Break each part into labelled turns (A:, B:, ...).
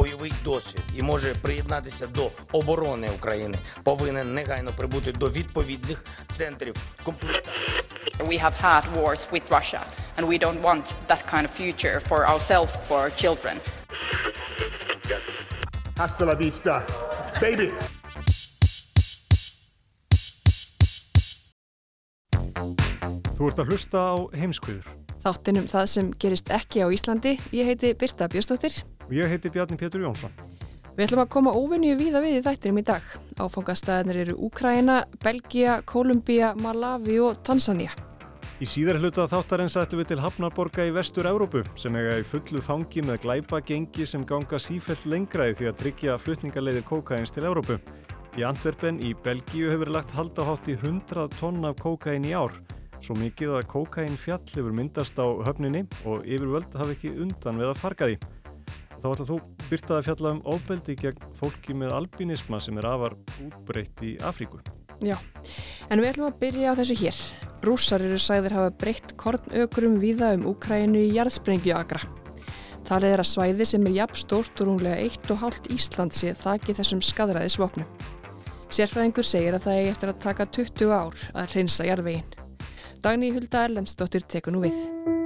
A: Бойовий досвід і може приєднатися до оборони України, повинен негайно прибути до відповідних центрів комплектації.
B: We have had wars with Russia, and we don't want that kind of future for ourselves, for our children.
C: Hasta la vista, baby!
D: Þú ert að hlusta á heimskviður.
E: Þáttinum það sem gerist ekki á Íslandi. Ég heiti Birta Björstóttir.
D: Og ég heiti Bjarni Pétur Jónsson.
E: Við ætlum að koma óvinni víða við í þættinum í dag. Áfangastæðinir eru Úkraina, Belgia, Kolumbia, Malawi og Tansania.
D: Í síðar hluta þáttarins ætlum við til Hafnarborga í vestur-Európu sem eiga í fullu fangi með glæpa gengi sem ganga sífælt lengra í því að tryggja flutningarleiðir kókains til Európu. Í Antwerpen í Belgíu hefur lagt haldahátt í 100 tonn af kókain í ár. Svo mikið að kókain fjall hefur myndast á höfninni og yfirvöld hafi ekki undan við að farga því. Þá ætla þú byrtaði að fjalla um ofbeldi gegn fólki með albinisma sem er afar útbreytt í Afríku.
E: Já, en við ætlum að byrja á þessu hér. Rússar eru sagðir hafa breytt kornökurum viða um Úkrænu í jarðsprengju agra. Talið er að svæði sem er jafn stórt og rúmlega 1,5 Ísland sé þakki þessum skadræði svopnum. Sérfræðingur segir að það er eftir að taka 20 ár að reynsa jarðveginn. Dagný Hulda Erlendsdóttir tekur nú við.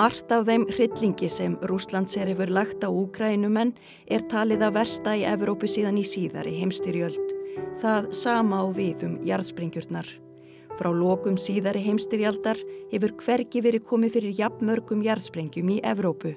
F: Margt af þeim hryllingi sem Rúslands er yfir lagt á Úkrænumenn er talið að versta í Evrópu síðan í síðari heimstyrjöld. Það sama á við um jarðspringjurnar. Frá lokum síðari heimstyrjaldar hefur hvergi verið komið fyrir jafnmörgum jarðsprengjum í Evrópu.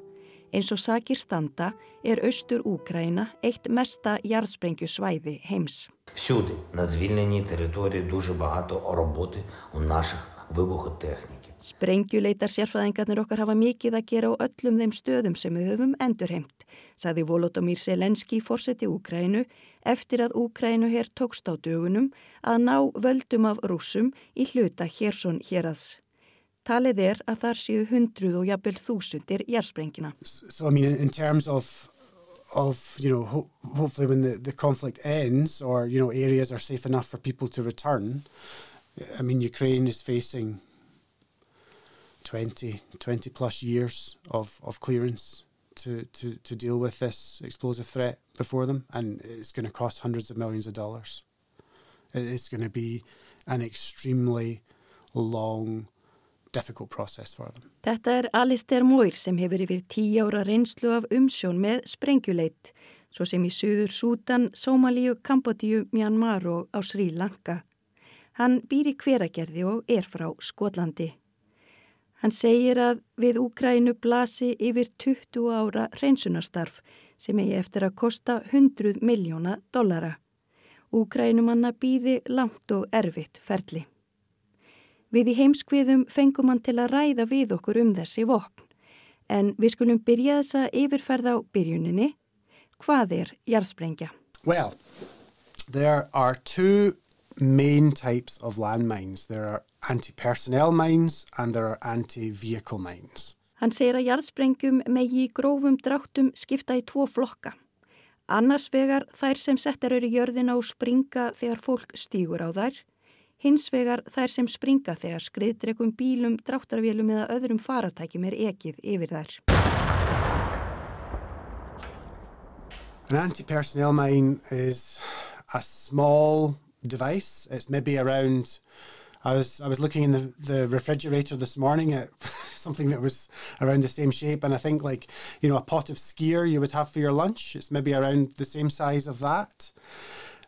F: Eins og sakir standa er austur Úkræna eitt mesta jarðsprengjusvæði heims.
A: Всюди на звільненій території дуже багато роботи у наших вибухотехніків.
F: Sprengjuleitar sérfræðingarnir okkar hafa mikið að gera á öllum þeim stöðum sem við höfum endurheimt, sagði Volodomír Selenski fórseti Úkrænu eftir að Úkrænu hér tókst á dögunum að ná völdum af rúsum í hluta Hérsson héraðs. Talið er að þar séu hundruð og jafnvel þúsundir jærsprengina.
G: So I mean in terms of of you know ho hopefully when the the conflict ends or you know areas are safe enough for people to return I mean Ukraine is facing 20 20 plus years of of clearance to to to deal with this explosive threat before them and it's going to cost hundreds of millions of dollars. It's going to be an extremely long difficult process for them.
F: Þetta er Alistair Moir sem hefur yfir tíu ára reynslu af umsjón með sprengjuleitt, svo sem í Suður Sútan, Somalíu, Kambodíu, Myanmar og á Sri Lanka. Hann býr í hveragerði og er frá Skotlandi. Hann segir að við Úkrænu blasi yfir 20 ára reynsunarstarf sem eigi eftir að kosta 100 miljóna dollara. Úkrænumanna býði langt og erfitt ferli. Við í heimskviðum fengum hann til að ræða við okkur um þessi vopn. En við skulum byrja þessa yfirferð á byrjuninni. Hvað er jarðsprengja?
G: Well, there are two main types of landmines. There are anti-personnel mines and there are anti-vehicle mines.
F: Hann segir að jarðsprengjum megi í grófum dráttum skipta í tvo flokka. Annars vegar þær sem settar eru í jörðina og springa þegar fólk stýgur á þær. Hins vegar þær sem springa þegar skriðdregum bílum, dráttarvélum eða öðrum faratækjum er ekið yfir þær.
G: An anti-personnel mine is a small device. It's maybe around I was I was looking in the, the refrigerator this morning at something that was around the same shape and I think like you know a pot of skier you would have for your lunch it's maybe around the same size of that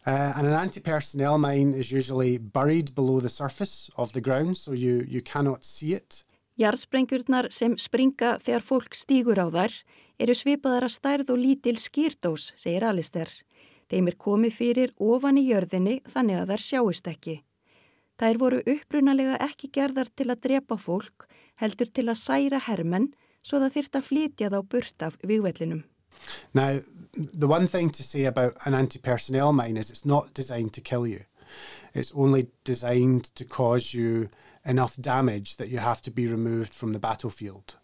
G: uh, and an anti-personnel mine is usually buried below the surface of the ground so you you cannot see it
F: Jarðsprengjurnar sem springa þegar fólk stýgur á þær eru svipaðar að stærð og lítil skýrdós, segir Alister. Þeim er komið fyrir ofan í jörðinni þannig að þær sjáist ekki. Þær voru upprunalega ekki gerðar til að drepa fólk, heldur til að særa hermenn svo það þyrta að flytja þá burt af vigvellinum.
G: Now, the one thing to say about an anti-personnel mine is it's not designed to kill you. It's only designed to cause you enough damage that you have to be removed from the battlefield.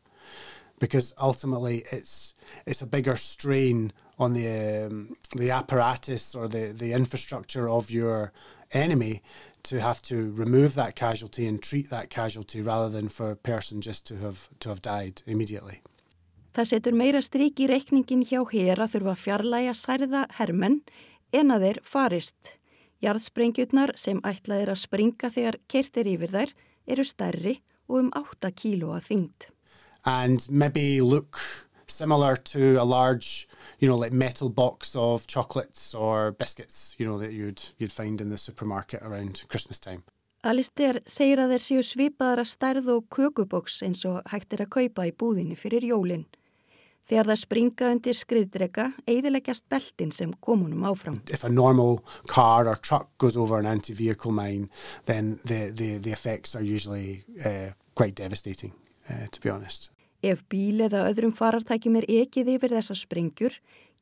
G: Because ultimately it's it's a bigger strain on the um, the apparatus or the, the infrastructure of your enemy to have to remove that casualty and treat that casualty rather than for a person just to have to have died immediately.
F: Það setur meira strík í reikningin hjá hér að þurfa fjarlæga særða hermenn en að þeir farist. Jarðsprengjurnar sem ætlaðir að springa þegar kertir yfir þær eru stærri og um 8 kíló að þyngd.
G: And maybe look similar to a large, you know, like metal box of chocolates or biscuits, you know, that you'd, you'd find in the supermarket around Christmas time.
F: Alistair segir að þeir séu svipaðara stærð og kökuboks eins og hægt er að kaupa í búðinni fyrir jólinn. Þegar það springa undir skriðdrega, eiðileggjast beltin sem komunum áfram.
G: If a normal car or truck goes over an anti-vehicle mine, then the, the, the effects are usually uh, quite devastating, uh, to be honest.
F: Ef bíl eða öðrum farartækjum er ekið yfir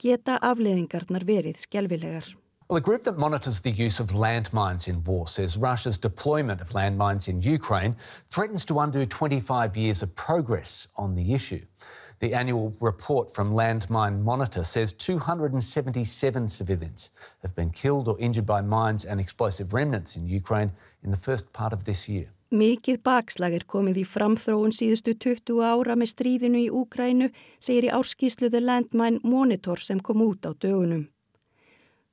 F: geta afleðingarnar verið skjálfilegar.
H: Well, a group that monitors the use of landmines in war says Russia's deployment of landmines in Ukraine threatens to undo 25 years of progress on the issue. The annual report from Landmine Monitor says 277 civilians have been killed or injured by mines and explosive remnants in Ukraine in the first part of this year.
F: Mikið bakslag er komið í framþróun síðustu 20 ára með stríðinu í Úkrænu, segir í árskísluðu Landmine Monitor sem kom út á dögunum.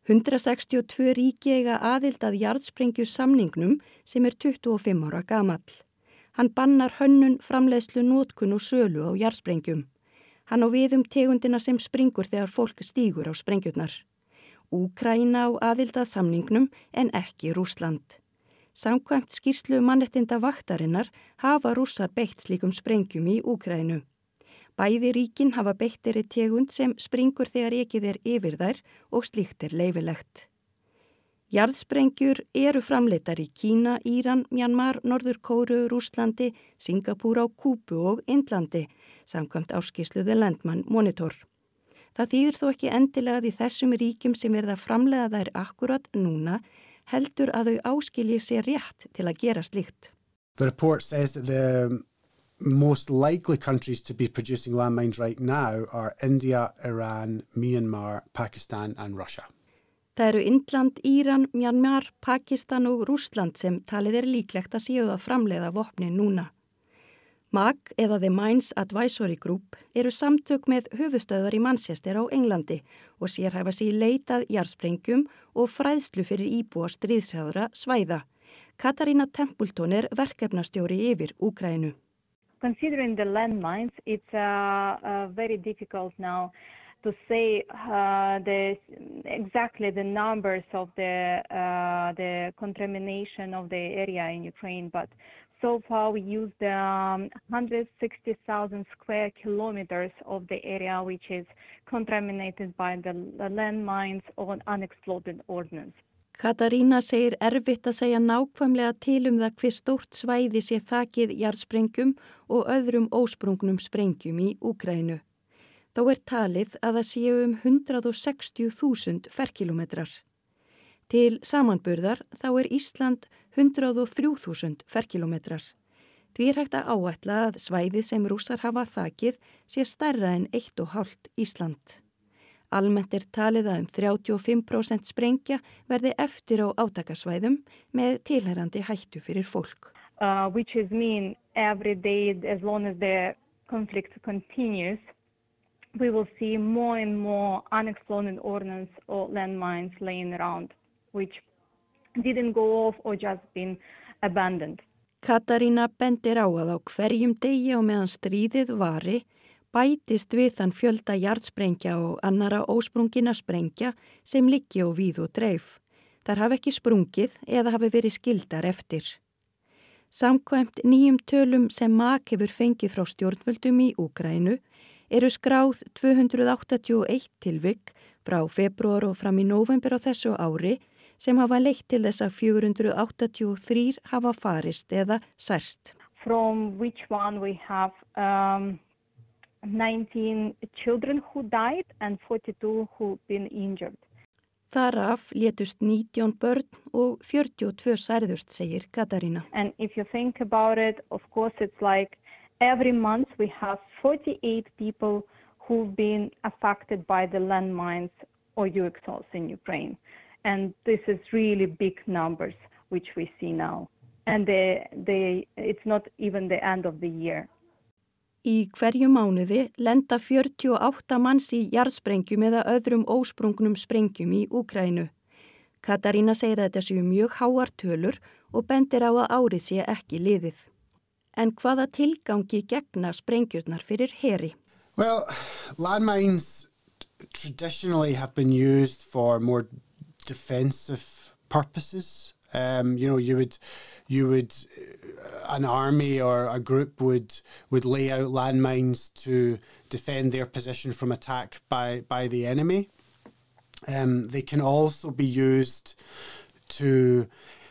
F: 162 ríki eiga aðild að jarðsprengju samningnum sem er 25 ára gamall. Hann bannar hönnun, framleiðslu, nótkun og sölu á jarðsprengjum. Hann á viðum tegundina sem springur þegar fólk stýgur á sprengjurnar. Úkræna á aðildað samningnum en ekki Rúsland. Samkvæmt skýrslu mannettinda vaktarinnar hafa rússar beitt slíkum sprengjum í Úkrænu. Bæði ríkin hafa beittiri tegund sem springur þegar ekið er yfir þær og slíkt er leifilegt. Jarðsprengjur eru framleitar í Kína, Íran, Mjanmar, Norður Kóru, Rúslandi, Singapúr á Kúpu og Indlandi samkvæmt áskísluðu Landmann Monitor. Það þýðir þó ekki endilega því þessum ríkjum sem verða framlega þær akkurat núna heldur að þau áskilji sér rétt til að gera slíkt.
G: The report says that the most likely countries to be producing landmines right now are India, Iran, Myanmar, Pakistan and Russia.
F: Það eru Indland, Íran, Myanmar, Pakistan og Rúsland sem talið er líklegt að séu að framleiða vopni núna. MAG eða The Mines Advisory Group eru samtök með höfustöðar í Manchester á Englandi og sérhæfa sér leitað jarðsprengjum og fræðslu fyrir íbúa stríðsjáðra svæða. Katarína Templeton er verkefnastjóri yfir Úkrænu.
I: Considering the landmines, it's uh, uh, very difficult now to say uh, the, exactly the numbers of the, uh, the contamination of the area in Ukraine, but so far we used um, 160,000 square kilometers of the area which is contaminated by the, landmines or unexploded ordnance.
F: Katarína segir erfitt að segja nákvæmlega til um það hver stórt svæði sé þakið jarðsprengjum og öðrum ósprungnum sprengjum í Úkrænu. Þá er talið að það séu um 160.000 ferkilometrar. Til samanburðar þá er Ísland 103.000 ferkilometrar. Því er hægt að áætla að svæði sem rúsar hafa þakið sé stærra en 1,5 Ísland. Almennt er talið að um 35% sprengja verði eftir á átakasvæðum með tilherrandi hættu fyrir fólk.
I: Uh, which is mean every day as long as the conflict continues, we will see more and more unexploded ordnance or landmines laying around, which didn't go off or just been abandoned.
F: Katarína bendir á að á hverjum degi og meðan stríðið vari bætist við þann fjölda jarðsprengja og annara ósprungina sprengja sem liggi og víð og dreif. Þar hafi ekki sprungið eða hafi verið skildar eftir. Samkvæmt nýjum tölum sem MAK hefur fengið frá stjórnvöldum í Úgrænu eru skráð 281 tilvik frá februar og fram í november á þessu ári sem hafa leitt til þess að 483 hafa farist eða særst.
I: From which one we have um, 19 children who died and 42 who've been injured.
F: Þaraf létust 19 börn og 42 særðust, segir Katarína.
I: And if you think about it, of course it's like every month we have 48 people who've been affected by the landmines or UXOs in Ukraine. And this is really big numbers which we see now. And they, they, it's not even the end of the year.
F: Í hverju mánuði lenda 48 manns í jarðsprengjum eða öðrum ósprungnum sprengjum í Úkrænu. Katarína segir að þetta séu mjög háar tölur og bendir á að árið sé ekki liðið. En hvaða tilgangi gegna sprengjurnar fyrir heri?
G: Well, landmines traditionally have been used for more defensive purposes. Um, you know, you would, you would, uh, an army or a group would would lay out landmines to defend their position from attack by by the enemy. Um, they can also be used to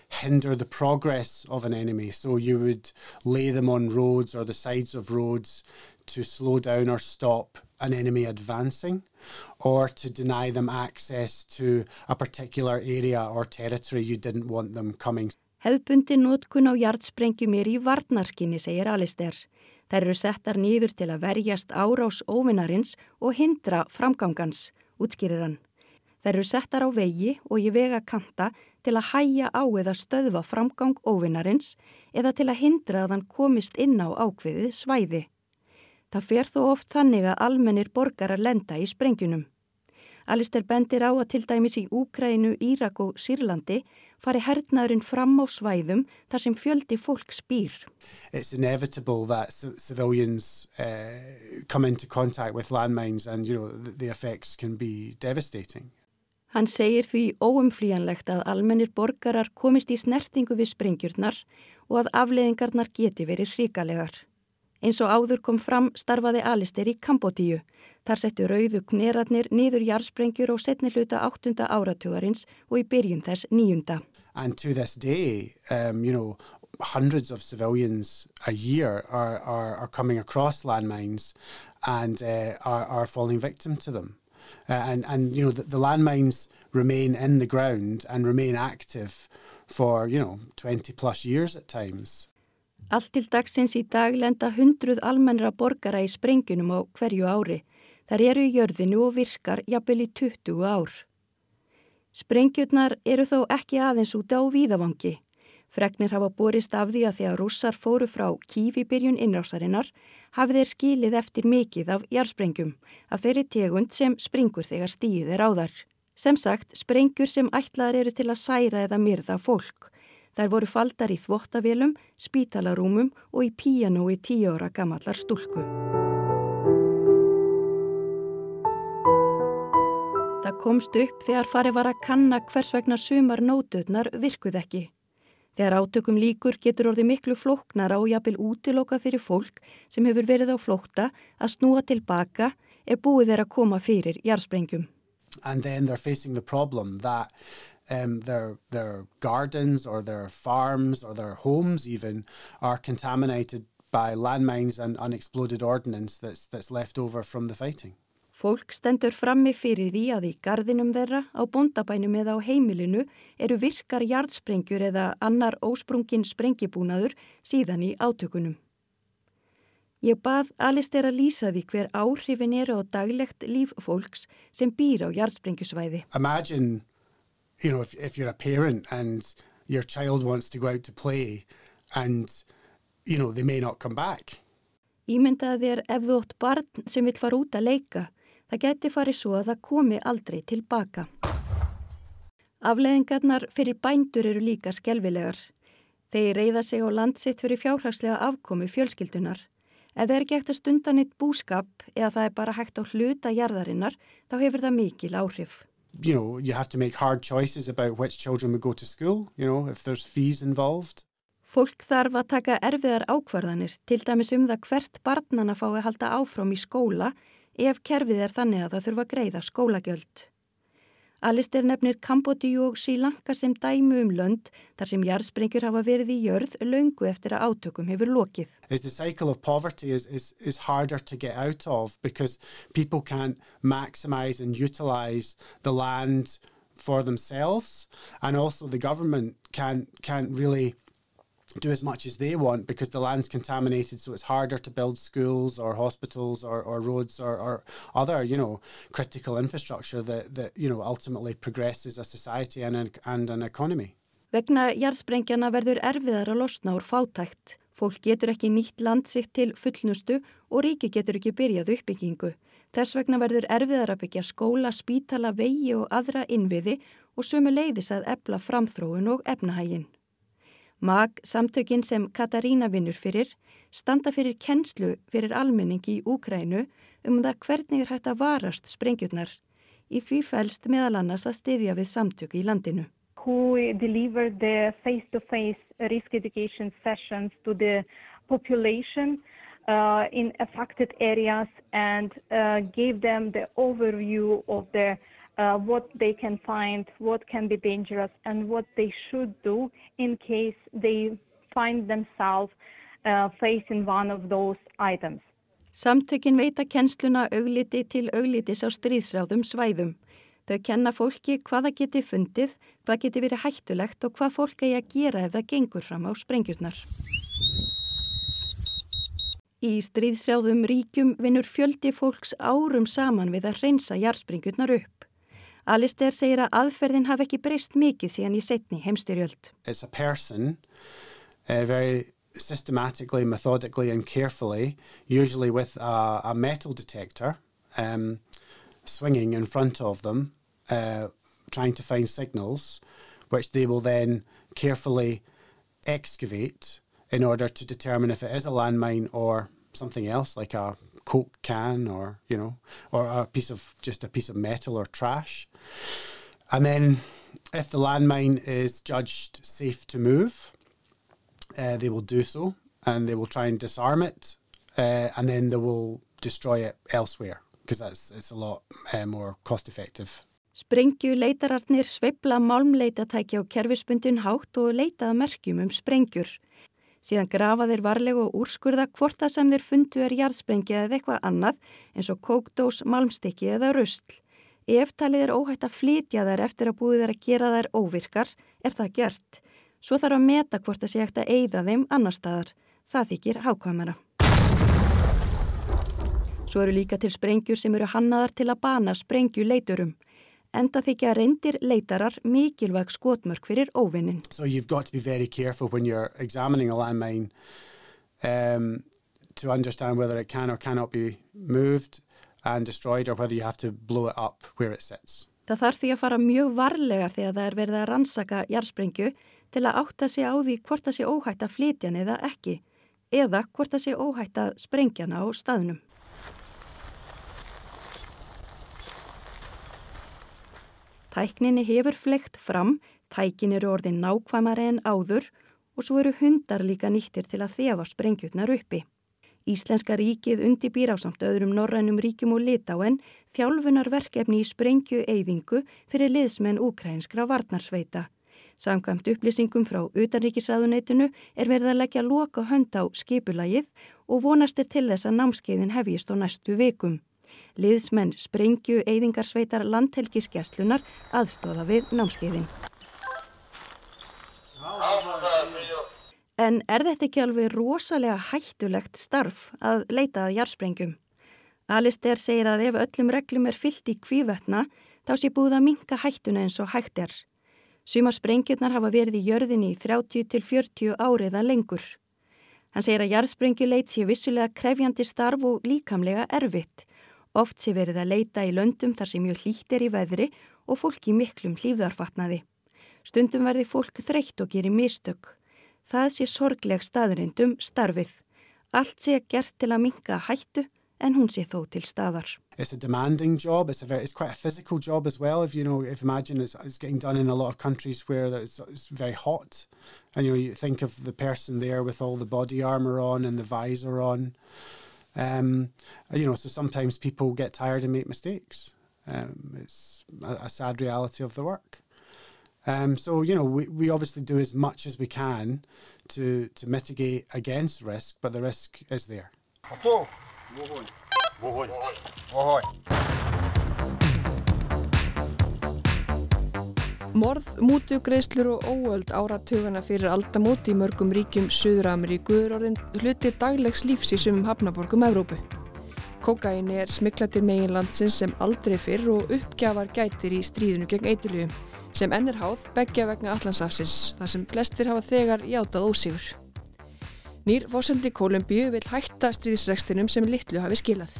G: hinder the progress of an enemy. So you would lay them on roads or the sides of roads to slow down or stop an enemy advancing or to deny them access to a particular area or territory you didn't want them coming.
F: Hefðbundi nótkun á hjartsprengjum er í varnarskinni, segir Alister. Þær eru settar nýður til að verjast árás óvinnarins og hindra framgangans, útskýrir hann. Þær eru settar á vegi og í vega kanta til að hæja á eða stöðva framgang óvinnarins eða til að hindra að hann komist inn á ákveðið svæði. Það fer þó oft þannig að almennir borgarar lenda í sprengjunum. Alister bendir á að til dæmis í Úkrænu, Írak og Sýrlandi fari hernaðurinn fram á svæðum þar sem fjöldi fólk spýr.
G: It's inevitable that civilians come into contact with landmines and you know, the, the effects can be devastating.
F: Hann segir því óumflíjanlegt að almennir borgarar komist í snertingu við sprengjurnar og að afleðingarnar geti verið hrikalegar. Eins og áður kom fram starfaði Alister í Kambodíu. Þar settu rauðu knerarnir niður jarðsprengjur og setni hluta áttunda áratugarins og í byrjun þess nýjunda.
G: And to this day, um, you know, hundreds of civilians a year are, are, are coming across landmines and uh, are, are falling victim to them. Uh, and, and, you know, the, the landmines remain in the ground and remain active for, you know, 20 plus years at times.
F: Allt til dagsins í dag lenda hundruð almennra borgara í sprengjunum á hverju ári. Þar eru í jörðinu og virkar jafnvel í 20 ár. Sprengjurnar eru þó ekki aðeins út á víðavangi. Fregnir hafa borist af því að að rússar fóru frá kífibyrjun innrásarinnar hafið þeir skilið eftir mikið af jarsprengjum af þeirri tegund sem springur þegar stíðið er á þar. Sem sagt, sprengjur sem ætlaðar eru til að særa eða myrða fólk. Þær voru faldar í þvottavélum, spítalarúmum og í píanói tíu ára gamallar stúlku. Það komst upp þegar farið var að kanna hvers vegna sumar nótötnar virkuð ekki. Þegar átökum líkur getur orðið miklu flóknara og jafnvel útiloka fyrir fólk sem hefur verið á flókta að snúa tilbaka er búið þeir að koma fyrir jarðsprengjum.
G: And then they're facing the problem that um, their, their gardens or their farms or their homes even are contaminated by landmines and unexploded ordnance that's, that's left over from the fighting.
F: Fólk stendur frammi fyrir því að í gardinum þeirra, á bondabænum eða á heimilinu eru virkar jarðsprengjur eða annar ósprungin sprengibúnaður síðan í átökunum. Ég bað Alistair að lýsa því hver áhrifin eru á daglegt líf fólks sem býr á jarðsprengjusvæði.
G: Imagine, you know, if, if you're a parent and your child wants to go out to play and, you know, they may not come back.
F: Ímyndaði þér ef þú ótt barn sem vil fara út að leika Það geti farið svo að það komi aldrei tilbaka. Afleðingarnar fyrir bændur eru líka skelvilegar. Þeir reyða sig á landsitt fyrir fjárhagslega afkomi fjölskyldunar. Ef það er ekki hægt að stundan eitt búskap eða það er bara hægt á hluta jarðarinnar, þá hefur það mikil áhrif.
G: You know, you have to make hard choices about which children would go to school, you know, if there's fees involved.
F: Fólk þarf að taka erfiðar ákvarðanir, til dæmis um það hvert barnana fái halda áfram í skóla ef kerfið er þannig að það þurfa að greiða skólagjöld. Alistair nefnir Kambodíu og Sri Lanka sem dæmu um lönd þar sem jarðsprengjur hafa verið í jörð löngu eftir að átökum hefur lokið.
G: The cycle of poverty is, is, is harder to get out of because people can't maximize and utilize the land for themselves and also the government can't, can't really do as much as they want because the land's contaminated so it's harder to build schools or hospitals or, or roads or, or other you know critical infrastructure that, that you know ultimately progresses a society and an, and an economy
F: Vegna jarðsprengjana verður erfiðar að losna úr fátækt. Fólk getur ekki nýtt land sitt til fullnustu og ríki getur ekki byrjað uppbyggingu. Þess vegna verður erfiðar að byggja skóla, spítala, vegi og aðra innviði og sömu leiðis að ebla framþróun og efnahægin. Mag, samtökin sem Katarína vinnur fyrir, standa fyrir kennslu fyrir almenningi í Úkrænu um það hvernig er hægt að varast sprengjurnar. Í því fælst meðal annars að styðja við samtöku í landinu.
I: Uh, in affected areas and uh, gave them the overview of the uh, what they can find, what can be dangerous, and what they should do in case they find themselves uh, facing one of those items.
F: Samtökin veita kennsluna augliti til auglitis á stríðsráðum svæðum. Þau kenna fólki hvaða geti fundið, hvað geti verið hættulegt og hvað fólk eigi að gera ef það gengur fram á sprengjurnar. Í stríðsráðum ríkjum vinnur fjöldi fólks árum saman við að reynsa jarðsprengjurnar upp. Alistair segir að aðferðin hafi ekki breyst mikið síðan í setni heimstyrjöld.
G: It's a person, uh, very systematically, methodically and carefully, usually with a, a metal detector, um, swinging in front of them, uh, trying to find signals, which they will then carefully excavate in order to determine if it is a landmine or something else like a coke can or you know or a piece of just a piece of metal or trash and then if the landmine is judged safe to move uh, they will do so and they will try and disarm it uh, and then they will destroy it elsewhere because that's it's a lot uh, more cost effective
F: Sprengju leitararnir sveibla málmleitatæki á kerfispundun hátt og leitaða merkjum um sprengjur. Síðan grafa þeir varlega og úrskurða hvort það sem þeir fundu er jarðsprengja eða eitthvað annað eins og kókdós, malmstykki eða rustl. Ef talið er óhætt að flytja þær eftir að búið þær að gera þær óvirkar, er það gert. Svo þarf að meta hvort það sé hægt að eigða þeim annar staðar. Það þykir hákvæmara. Svo eru líka til sprengjur sem eru hannaðar til að bana sprengju leiturum. Enda þykja reyndir leitarar mikilvæg skotmörk fyrir óvinnin.
G: So you've got to be very careful when you're examining a landmine um, to understand whether it can or cannot be moved and destroyed or whether you have to blow it up where it sits.
F: Það þarf því að fara mjög varlega þegar það er verið að rannsaka jarðsprengju til að átta sig á því hvort það sé óhætt að flytja neða ekki eða hvort það sé óhætt að sprengja hana á staðnum. Tækninni hefur flekt fram, tækin eru orðin nákvæmari en áður og svo eru hundar líka nýttir til að þefa sprengjutnar uppi. Íslenska ríkið undibýr á samt öðrum norrænum ríkjum og litáen þjálfunar verkefni í sprengju eyðingu fyrir liðsmenn úkrænskra varnarsveita. Samkvæmt upplýsingum frá utanríkisræðuneytinu er verið að leggja loka hönd á skipulagið og vonast er til þess að námskeiðin hefjist á næstu vikum. Liðsmenn sprengju eyðingarsveitar landhelgiskeslunar aðstóða við námskeiðin. En er þetta ekki alveg rosalega hættulegt starf að leita að jarðsprengjum? Alistair segir að ef öllum reglum er fyllt í kvívetna þá sé búið að minka hættuna eins og hætt er. Suma sprengjurnar hafa verið í jörðinni í 30 til 40 áriða lengur. Hann segir að jarðsprengju sé vissulega krefjandi starf og líkamlega erfitt Oft sé verið að leita í löndum þar sem mjög hlýtt er í veðri og fólk í miklum hlýðarfatnaði. Stundum verði fólk þreytt og gerir mistök. Það sé sorgleg staðrindum starfið. Allt sé gert til að minka hættu en hún sé þó til staðar.
G: It's a demanding job. It's a very, it's quite a physical job as well. If you know, if imagine it's, it's getting done in a lot of countries where it's, it's very hot, and you know, you think of the person there with all the body armor on and the visor on. Um, you know, so sometimes people get tired and make mistakes. Um, it's a, a, sad reality of the work. Um, so you know we, we obviously do as much as we can to to mitigate against risk, but the risk is there.
E: Morð, mútugreislur og óöld áratugana fyrir aldamót í mörgum ríkjum Suður-Ameríku er orðin hluti daglegs lífs í sumum hafnaborgum Evrópu. Kokaini er smiklatir meginlandsins sem aldrei fyrr og uppgjafar gætir í stríðinu gegn eitulíu sem ennir háð begja vegna allansafsins þar sem flestir hafa þegar játað ósigur. Nýr fósendi Kolumbíu vil hætta stríðsrekstinum sem litlu hafi skilað.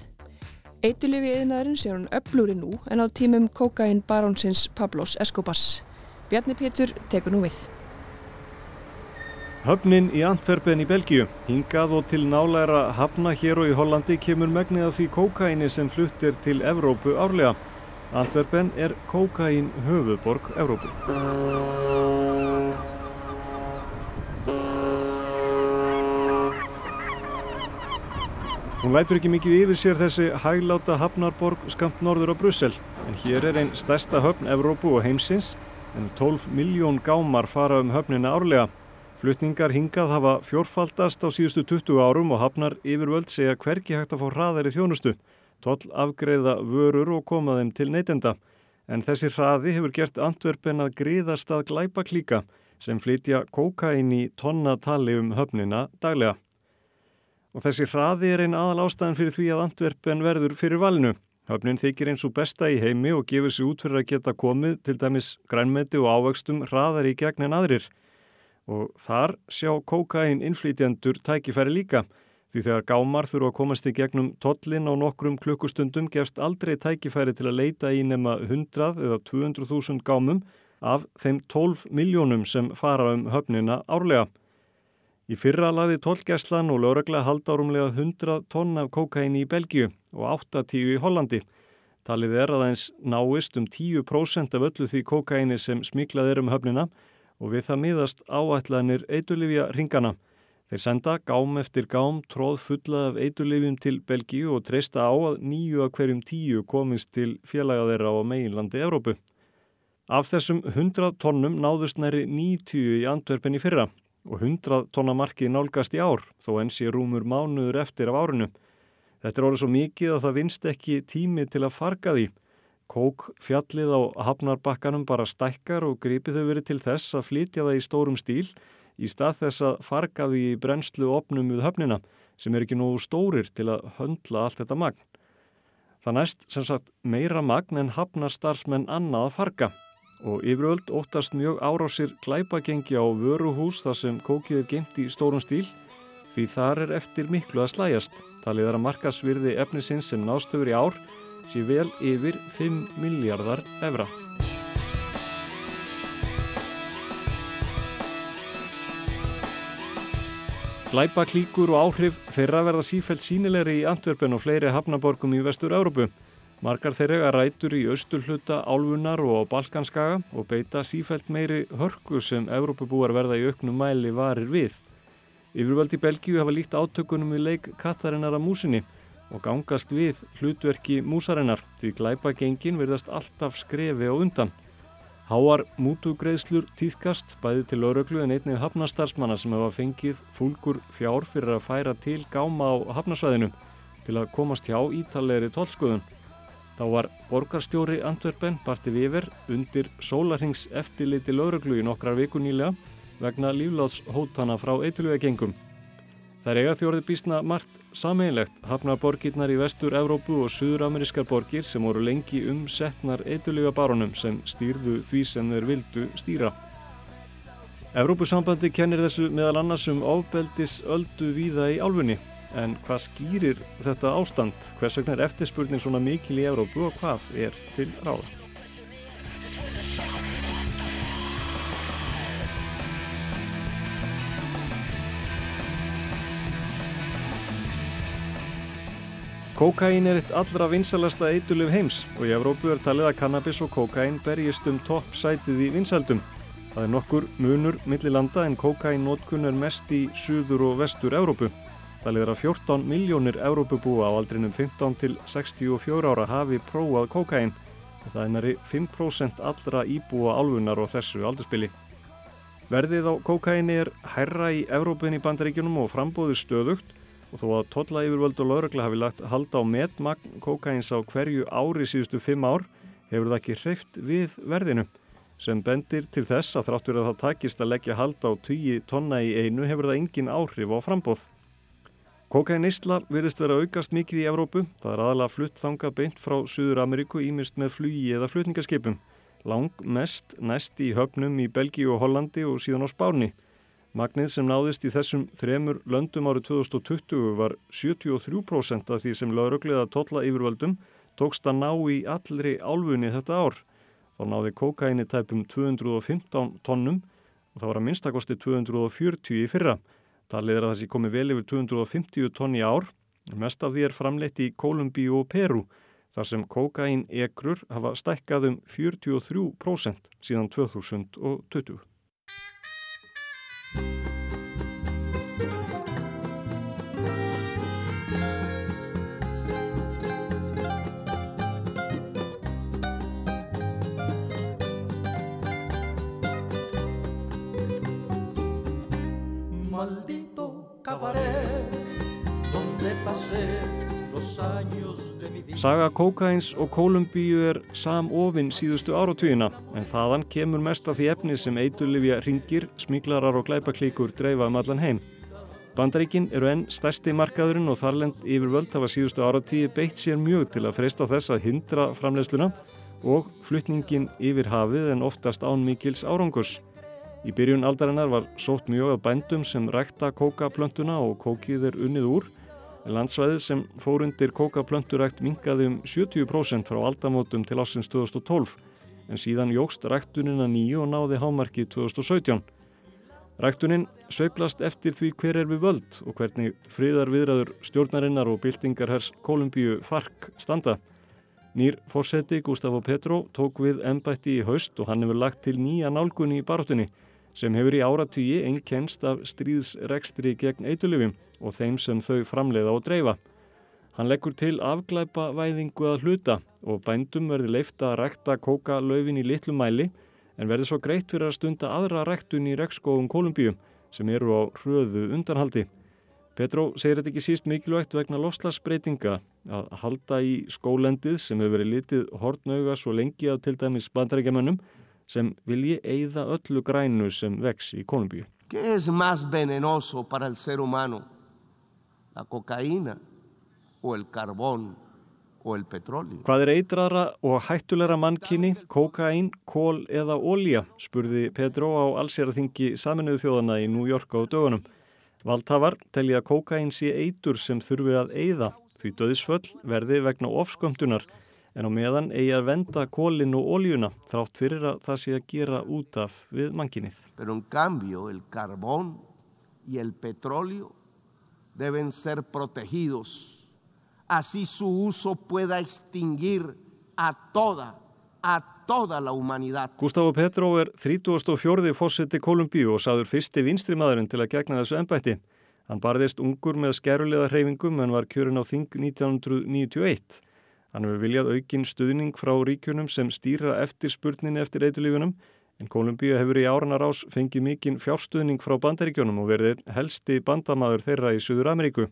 E: Eitulífi yðnaðurinn sé hún öflúri nú en á tímum kokain barónsins Pablos Escobars. Bjarni Pétur tekur nú við.
D: Höfnin í Antwerpen í Belgíu, hingað og til nálæra hafna hér og í Hollandi kemur megnið af því kókaini sem fluttir til Evrópu árlega. Antwerpen er kókain höfuborg Evrópu. Hún lætur ekki mikið yfir sér þessi hægláta hafnarborg skamt norður á Brussel, en hér er einn stærsta höfn Evrópu og heimsins, en 12 miljón gámar fara um höfnina árlega. Flutningar hingað hafa fjórfaldast á síðustu 20 árum og hafnar yfirvöld segja hverki hægt að fá hraðari þjónustu, toll afgreða vörur og koma þeim til neytenda. En þessi hraði hefur gert Antwerpen að gríðast að glæpa klíka sem flytja kókain í tonnatali um höfnina daglega. Og þessi hraði er einn aðal ástæðan fyrir því að Antwerpen verður fyrir valinu. Höfnin þykir eins og besta í heimi og gefur sér út fyrir að geta komið til dæmis grænmeti og ávöxtum hraðar í gegn en aðrir. Og þar sjá kókain innflýtjandur tækifæri líka. Því þegar gámar þurfa að komast í gegnum tollin á nokkrum klukkustundum gefst aldrei tækifæri til að leita í nema 100 eða 200.000 gámum af þeim 12 miljónum sem fara um höfnina árlega. Í fyrra laði tollgæslan og lögregla haldárumlega 100 tonn af kókaini í Belgiu og 80 í Hollandi. Talið er að eins náist um 10% af öllu því kókaini sem smiklað er um höfnina og við það miðast áætlanir eitulifja ringana. Þeir senda gám eftir gám tróð fulla af eitulifjum til Belgiu og treysta á að nýju af hverjum tíu komist til félaga þeirra á meginlandi Evrópu. Af þessum 100 tonnum náðust næri 90 í Antwerpen í fyrra og 100 tonna markið nálgast í ár þó enn sé rúmur mánuður eftir af árinu. Þetta er orðið svo mikið að það vinst ekki tími til að farga því. Kók fjallið á hafnarbakkanum bara stækkar og gripið þau verið til þess að flytja það í stórum stíl í stað þess að farga því brennslu opnum við höfnina sem er ekki nógu stórir til að höndla allt þetta magn. Það næst sem sagt meira magn en hafnarstarfsmenn annað að farga og yfiröld óttast mjög árásir glæpagengi á vöruhús þar sem kókið er gemt í stórum stíl því þar er eftir miklu að slæjast. Talið er að markasvirði efnisins sem nástöfur í ár sé vel yfir 5 miljardar evra. Glæpa klíkur og áhrif þeirra verða sífælt sínilegri í Antwerpen og fleiri hafnaborgum í vestur Európu. Margar þeirra rætur í austurhluta álfunar og á Balkanskaga og beita sífælt meiri hörku sem Evrópubúar verða í auknum mæli varir við. Yfirvöldi Belgíu hafa líkt átökunum við leik Katarinnar að músinni og gangast við hlutverki músarinnar því glæpa gengin verðast alltaf skrefi á undan. Háar mútugreðslur týðkast bæði til öröglu en einnig hafnastarsmanna sem hafa fengið fúlgur fjár fyrir að færa til gáma á hafnasvæðinu til að komast hjá ítalegri tólskuðun. Þá var borgarstjóri Antwerpen parti viðver undir sólarhings eftirliti lauruglu í nokkrar viku nýlega vegna lífláts hótana frá eitulvega gengum. Það er eiga þjórið bísna margt sameinlegt hafnar borgirnar í vestur Evrópu og suður-amerískar borgir sem voru lengi umsettnar eitulvega barónum sem stýrðu því sem þeir vildu stýra. Evrópusambandi kennir þessu meðal annars um ofbeldis öldu víða í álfunni En hvað skýrir þetta ástand? Hvers vegna er eftirspurning svona mikil í Európu og hvað er til ráða? Kokain er eitt allra vinsalasta eitulif heims og í Európu er talið að kannabis og kokain berjist um topp sætið í vinsaldum. Það er nokkur munur millilanda en kokain nótkun er mest í suður og vestur Európu. Talið er að 14 miljónir Európubúa á aldrinum 15 til 64 ára hafi prófað kokain og það er næri 5% allra íbúa álfunar á þessu aldurspili. Verðið á kókaini er herra í Evrópunni bandaríkjunum og frambóðu stöðugt og þó að totla yfirvöld og laurugla hafi lagt halda á metmagn kókains á hverju ári síðustu fimm ár hefur það ekki hreift við verðinu sem bendir til þess að þráttur að það takist að leggja halda á 10 tonna í einu hefur það engin áhrif á frambóð. Kokainistla virðist vera aukast mikið í Evrópu. Það er aðalega flutt þanga beint frá Suður Ameríku ímist með flugi eða flutningaskipum. Lang mest næst í höfnum í Belgíu og Hollandi og síðan á Spáni. Magnið sem náðist í þessum þremur löndum árið 2020 var 73% af því sem lauruglega totla yfirvöldum tókst að ná í allri álfunni þetta ár. Þá náði kokaini tæpum 215 tonnum og það var að minnstakosti 240 í fyrra. Talið er að þessi komi vel yfir 250 tonn í ár. Mest af því er framleitt í Kolumbíu og Peru þar sem kokain ekrur hafa stækkað um 43% síðan 2020. Saga Kókains og Kólumbíu er samofinn síðustu áratvíina en þaðan kemur mest af því efni sem eitulifja ringir, smiklarar og glæpaklíkur dreifa um allan heim. Bandaríkin eru enn stærsti markaðurinn og þarlend yfirvöld hafa síðustu áratíi beitt sér mjög til að freysta þess að hindra framleiðsluna og flutningin yfir hafið en oftast án mikils árangurs. Í byrjun aldarinnar var sótt mjög af bændum sem rækta kókaplöntuna og kókið er unnið úr Landsvæðið sem fórundir kókaplönturækt mingaði um 70% frá aldamótum til ásins 2012 en síðan jógst ræktunina nýju og náði hámarki 2017. Ræktunin sveiplast eftir því hver er við völd og hvernig fríðar viðræður stjórnarinnar og byltingarhers Kolumbíu FARC standa. Nýr fórseti Gustavo Petro tók við ennbætti í haust og hann hefur lagt til nýja nálgunni í barátunni sem hefur í áratvíi einnkenst af stríðsrekstri gegn eitulifjum og þeim sem þau framleiða og dreifa. Hann leggur til afglæpa væðingu að hluta og bændum verði leifta að rekta kókalöfin í litlu mæli en verði svo greitt fyrir að stunda aðra rektun í rekskóðum Kolumbíu sem eru á hröðu undanhaldi. Petró segir þetta ekki síst mikilvægt vegna lofslagsbreytinga að halda í skólendið sem hefur verið litið hortnauga svo lengi af til dæmis bandarækjamönnum sem vilji eigða öllu grænu sem vex í Kolumbíu.
J: ¿Qué es más venenoso para el ser humano? ¿La cocaína o el carbón o el petróleo?
D: Hvað er eitrara og hættulegra mannkynni, kokain, kól eða ólja? spurði Pedro á allsjaraþingi saminuðu þjóðana í New York á dögunum. Valdhafar telja að kokain sé eitur sem þurfi að eigða því döðisföll verði vegna ofskömmtunar en á meðan eigi að venda kólinn og óljuna þrátt fyrir að það sé að gera út af við manginnið.
J: Pero en cambio el carbón y el petróleo deben ser protegidos así su uso pueda extinguir a toda, a toda la humanidad.
D: Gustavo Petro er 34. fósetti Kolumbíu og saður fyrsti vinstrimaðurinn til að gegna þessu ennbætti. Hann barðist ungur með skerulega hreyfingum en var kjörin á þing 1991. Hann hefur viljað aukinn stuðning frá ríkjunum sem stýra eftir spurninni eftir eitulífunum en Kolumbíu hefur í áranar ás fengið mikinn fjárstuðning frá bandaríkjunum og verið helsti bandamaður þeirra í Suður Ameríku.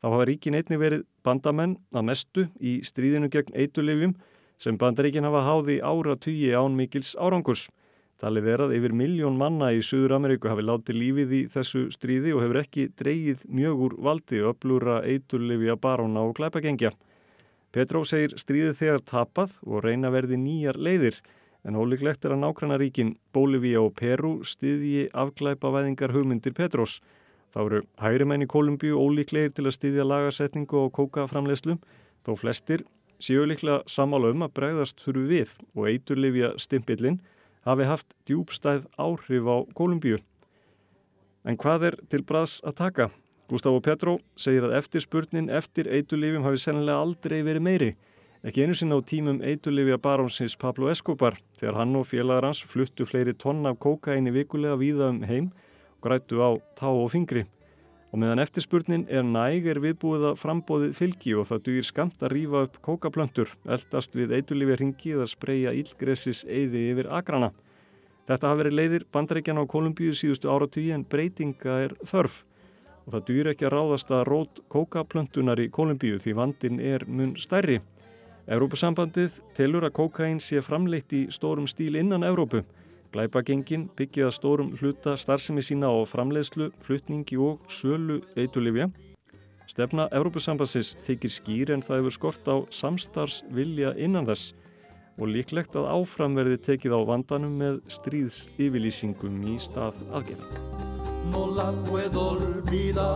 D: Þá hafa ríkin einni verið bandamenn að mestu í stríðinu gegn eitulífum sem bandaríkin hafa háði ára tugi án mikils árangurs. Talið er að yfir miljón manna í Suður Ameríku hafi látið lífið í þessu stríði og hefur ekki dreyið mjög úr valdi öflúra eitulífi að baróna og glæpagengja. Petró segir stríðið þegar tapað og reyna verði nýjar leiðir en ólíklegt er að nákvæmnaríkin Bólivía og Peru stiðji afglæpa væðingar hugmyndir Petrós. Þá eru hægri menn í Kolumbíu ólíklegir til að stiðja lagasetningu og kókaframlegslu þó flestir séu líklega samála um að bregðast fyrir við og eiturlifja stimpillin hafi haft djúbstæð áhrif á Kolumbíu. En hvað er til braðs að taka? Gustavo Petro segir að eftirspurnin eftir eitulífum hafi sennilega aldrei verið meiri, ekki einu sinna á tímum eitulífja barónsins Pablo Escobar þegar hann og félagar hans fluttu fleiri tonn af kókaini vikulega víða um heim og grættu á tá og fingri. Og meðan eftirspurnin er næg er viðbúið að frambóðið fylgi og það dugir skamt að rýfa upp kókaplöntur, eldast við eitulífi ringi eða spreja ílgressis eiði yfir agrana. Þetta hafi verið leiðir bandaríkjana á Kolumbíu síðustu áratví en breytinga er þörf. Og það dugir ekki að ráðast að rót kókaplöntunar í Kolumbíu því vandin er mun stærri. Európusambandið telur að kókain sé framleitt í stórum stíl innan Európu. Glæpagengin byggið að stórum hluta starfsemi sína á framleiðslu, flutningi og sölu eitulifja. Stefna Európusambansins þykir skýr en það hefur skort á samstarfsvilja innan þess og líklegt að áframverði tekið á vandanum með stríðs yfirlýsingum í stað aðgerða.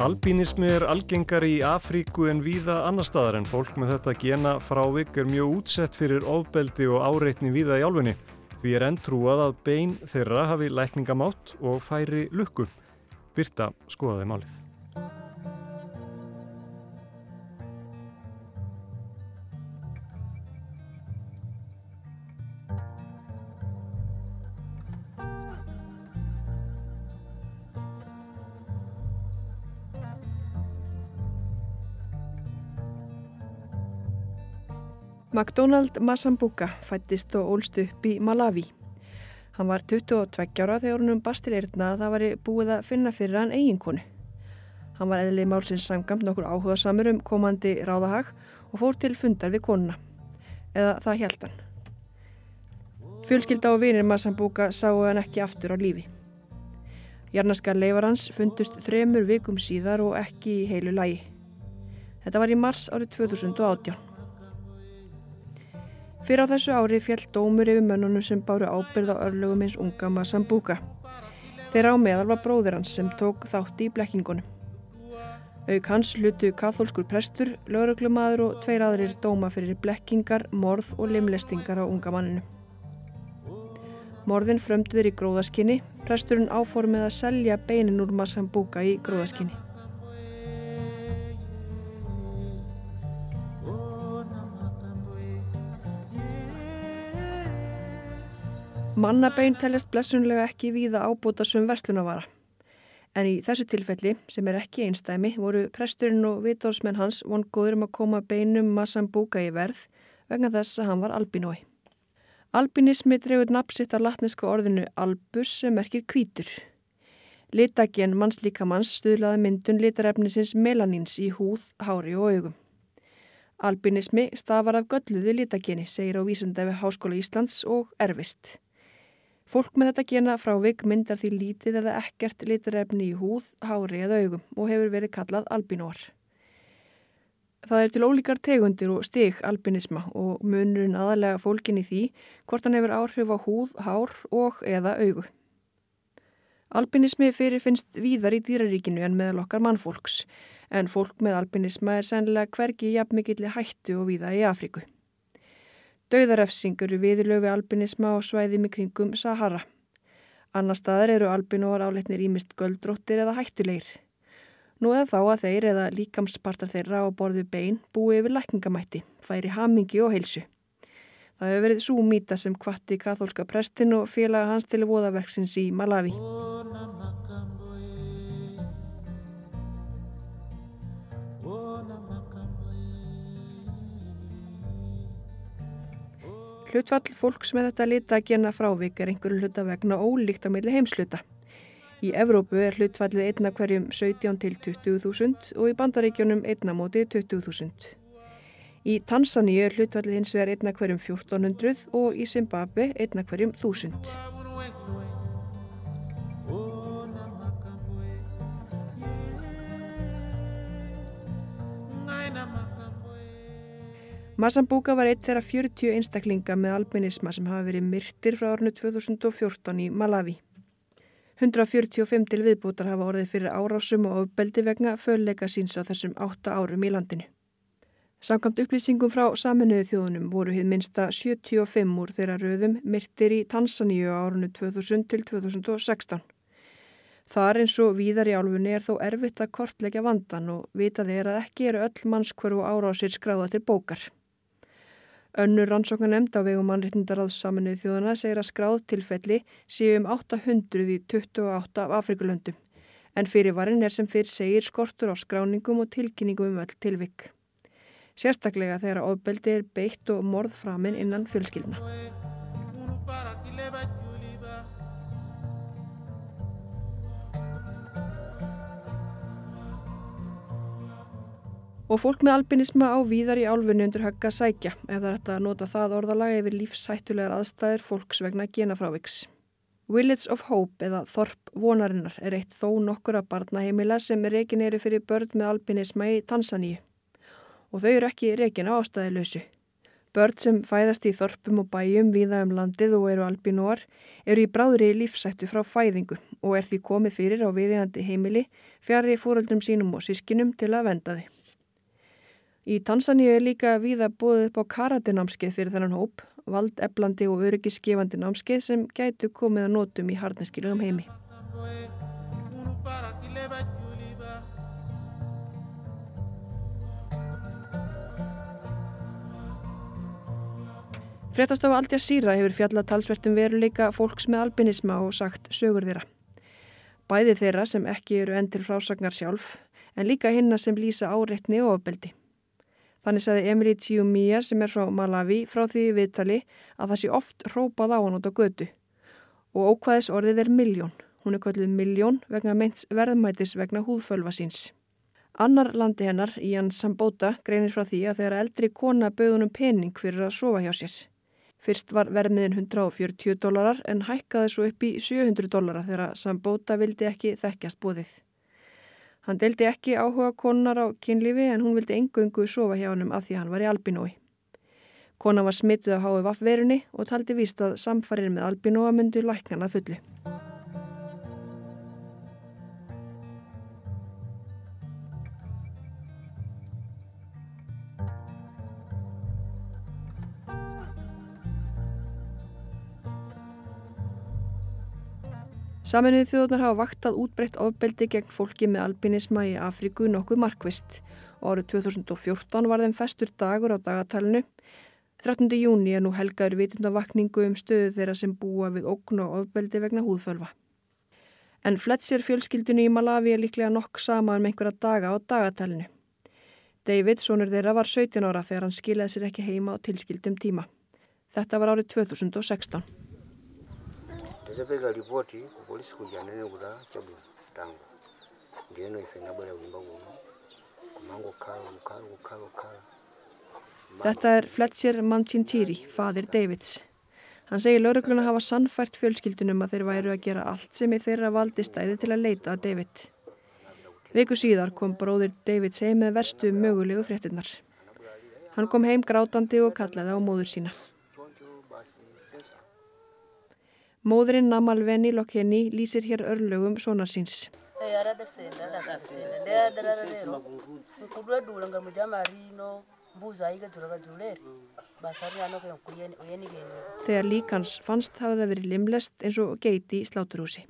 D: Albínismi er algengar í Afríku en víða annar staðar en fólk með þetta gena frávik er mjög útsett fyrir ofbeldi og áreitni víða í álfunni. Því er enn trúað að bein þeirra hafi lækningamátt og færi lukku. Byrta skoðaði málið.
E: McDonald Masambuka fættist og ólst upp í Malawi. Hann var 22 ára þegar húnum bastil eirna að það var búið að finna fyrir hann eiginkonu. Hann var eðli málsins samgamt nokkur áhuga samur um komandi ráðahag og fór til fundar við konuna. Eða það held hann. Fjölskylda og vinir Masambuka sáu hann ekki aftur á lífi. Jarnaskar leifar hans fundust þremur vikum síðar og ekki í heilu lægi. Þetta var í mars árið 2018. Fyrir á þessu ári fjall dómur yfir mönnunum sem báru ábyrð á örlögum eins unga Masambuka. Þeirra á meðal var bróðir hans sem tók þátti í blekkingunum. Auk hans hlutu katholskur prestur, lauruglumadur og tveir aðrir dóma fyrir blekkingar, morð og limlestingar á unga manninu. Morðin frömduður í gróðaskinni, presturinn áformið að selja beinin úr Masambuka í gróðaskinni. Mannabein teljast blessunlega ekki víða ábúta sem verslunavara. En í þessu tilfelli, sem er ekki einstæmi, voru presturinn og vitórsmenn hans von góður um að koma beinum Masambuka í verð vegna þess að hann var albinói. Albinismi drefur napsitt af latneska orðinu albus sem merkir kvítur. Litagen mannslíkamanns stuðlaði myndun litarefnisins melanins í húð, hári og augum. Albinismi stafar af gölluðu litageni, segir á vísandefi Háskóla Íslands og erfist. Fólk með þetta gena frávik myndar því lítið eða ekkert litarefni í húð, hári eða augum og hefur verið kallað albinóar. Það er til ólíkar tegundir og stig albinisma og munurinn aðalega fólkin í því hvort hann hefur áhrif á húð, hár og eða augu. Albinismi fyrir finnst víðar í dýraríkinu en meðal okkar mannfólks en fólk með albinisma er sennilega hvergi jafnmikilli hættu og víða í Afríku. Dauðarefsing eru viðlöfi albinisma á svæðum í kringum Sahara. Annar staðar eru albinóar áleitnir ímist göldróttir eða hættulegir. Nú eða þá að þeir eða líkamspartar þeirra á borðu bein búi yfir lækningamætti, færi hamingi og heilsu. Það hefur verið svo mýta sem kvatti katholska prestin og félaga hans til voðaverksins í Malawi. Hlutfall fólks með þetta lita að gena frávik er einhverju hluta vegna ólíkt á milli heimsluta. Í Evrópu er hlutfallið einna hverjum 17 til 20.000 og í bandaríkjónum einna móti 20.000. Í Tansaníu er hlutfallið hins vegar einna hverjum 1400 og í Zimbabwe einna hverjum 1000. Masambuka var eitt þeirra 40 einstaklinga með albinisma sem hafa verið myrtir frá árnu 2014 í Malawi. 145 til viðbútar hafa orðið fyrir árásum og ofbeldi vegna föðleika síns á þessum 8 árum í landinu. Samkvæmt upplýsingum frá saminuðu þjóðunum voru hið minsta 75 úr þeirra röðum myrtir í Tansaníu á árunnu 2000 til 2016. Þar eins og víðar í álfunni er þó erfitt að kortleggja vandan og vitað er að ekki eru öll mannskvörfu árásir skráða til bókar. Önnur rannsóknar nefnd á vegum mannréttindaráðs saminuð þjóðana segir að skráð tilfelli séu um 800 í 28 af Afrikulöndum. En fyrirvarin er sem fyrir segir skortur á skráningum og tilkynningum um öll tilvik. Sérstaklega þegar ofbeldi er beitt og morð framinn innan fjölskyldna. Og fólk með albinisma á víðar í álfunni undir högga sækja ef það er hægt að nota það orðalega yfir lífshættulegar aðstæður fólks vegna genafráviks. Village of Hope eða Þorp vonarinnar er eitt þó nokkura barnaheimila sem reikin eru fyrir börn með albinisma í Tansaníu. Og þau eru ekki reikin á ástæðilösu. Börn sem fæðast í þorpum og bæjum viða um landið og eru albinóar eru í bráðri lífsættu frá fæðingu og er því komið fyrir á viðjandi heimili fjari fóröldrum sínum og sískinum til að venda þau. Í Tansaníu er líka víða búið upp á karatenámskeið fyrir þennan hóp, valdeflandi og öryggisgefandi námskeið sem gætu komið að nótum í harneskilugum heimi. Frettastofa Aldja Sýra hefur fjalla talsvertum veruleika fólks með albinisma og sagt sögur þeirra. Bæði þeirra sem ekki eru enn til frásagnar sjálf, en líka hinna sem lýsa áreitni og ofbeldi. Þannig saði Emily Chiumia sem er frá Malawi frá því viðtali að það sé oft rópað á hann út á götu. Og ókvæðis orðið er miljón. Hún er kvöldið miljón vegna meints verðmætis vegna húðfölva síns. Annar landi hennar, Ian Sambota, greinir frá því að þegar eldri kona bauðunum pening fyrir að sofa hjá sér. Fyrst var vermiðin 140 dólarar en hækkaði svo upp í 700 dólarar þegar Sambota vildi ekki þekkjast bóðið. Hann deldi ekki áhuga konar á kynlífi en hún vildi engungu sofa hjá hann að því hann var í albinói. Kona var smittuð á HVF verunni og taldi víst að samfarir með albinóa myndu læknana fullu. Saminuðu þjóðunar hafa vaktað útbreytt ofbeldi gegn fólki með albinisma í Afríku nokkuð markvist árið 2014 var þeim festur dagur á dagatælinu. 13. júni er nú helgaður vitundavakningu um stöðu þeirra sem búa við ógn og ofbeldi vegna húðfölva. En Fletcher fjölskyldinu í Malawi er líklega nokk sama um einhverja daga á dagatælinu. David, sonur þeirra, var 17 ára þegar hann skilaði sér ekki heima á tilskildum tíma. Þetta var árið 2016.
K: tetapeka ripoti ku polisi kuja nene kuti chabwino tango ndiyeno ife nabwera kunyumba kuno kumangokhala kukhala kukhala kukhala
E: Þetta er Fletcher Mancintiri, fadir Davids. Hann segir laurugluna hafa sannfært fjölskyldunum að þeir væru að gera allt sem í þeirra valdi stæði til að leita að David. Viku síðar kom bróðir Davids heim með verstu mögulegu fréttinnar. Hann kom heim grátandi og kallaði á móður sína. Móðurinn Namal Veni Lokeni lýsir hér örlögum sonar síns. Þegar lík hans fannst hafði það verið limlest eins og geiti í sláturhúsi.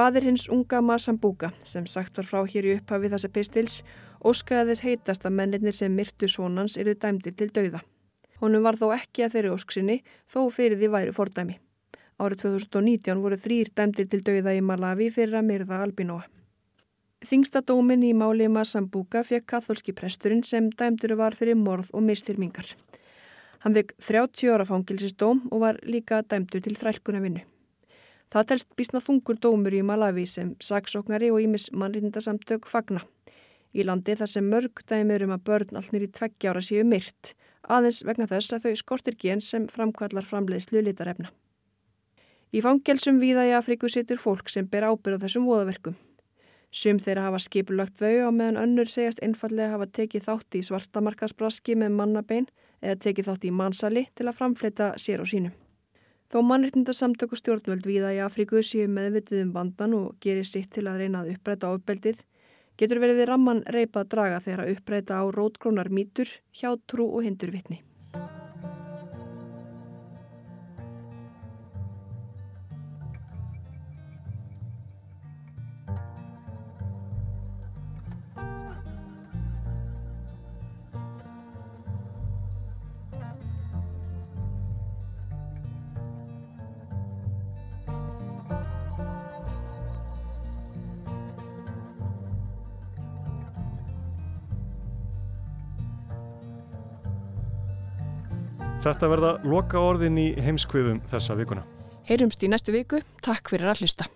E: Fadir hins unga Masambuka, sem sagt var frá hér í upphafi þessa pistils, óskaði þess heitast að mennirnir sem myrtu sonans eru dæmdir til dauða. Honum var þó ekki að þeirri ósksinni, þó fyrir því væri fordæmi. Árið 2019 voru þrýr dæmdir til dauða í Malawi fyrir að myrða albinóa. Þingsta dómin í máli Masambuka fekk katholski presturinn sem dæmdur var fyrir morð og mistyrmingar. Hann vekk 30 ára fangilsistóm og var líka dæmdur til þrælkuna vinnu. Það telst bísna þungur dómur í Malawi sem saksóknari og ímis mannrindasamtök fagna. Í landi þar sem mörg dæmir um að börn allnir í tveggjára séu myrt, aðeins vegna þess að þau skortir gen sem framkvallar framleiðslu litarefna. Í fangelsum víða í Afríku situr fólk sem ber ábyrð á þessum voðaverkum. Sum þeirra hafa skipulagt þau á meðan önnur segjast einfallega hafa tekið þátt í svartamarkasbraski með mannabein eða tekið þátt í mannsali til að framfleta sér og sínum. Þó mannreitindarsamtök og stjórnvöld viða í Afríku séu meðvitið um vandan og gerir sitt til að reyna að uppræta ofbeldið, getur verið við ramman reypa að draga þegar að uppræta á rótgrónar mítur, hjátrú og hindurvittni.
D: Þetta verða loka orðin í heimskviðum þessa vikuna.
E: Heyrumst í næstu viku. Takk fyrir að hlusta.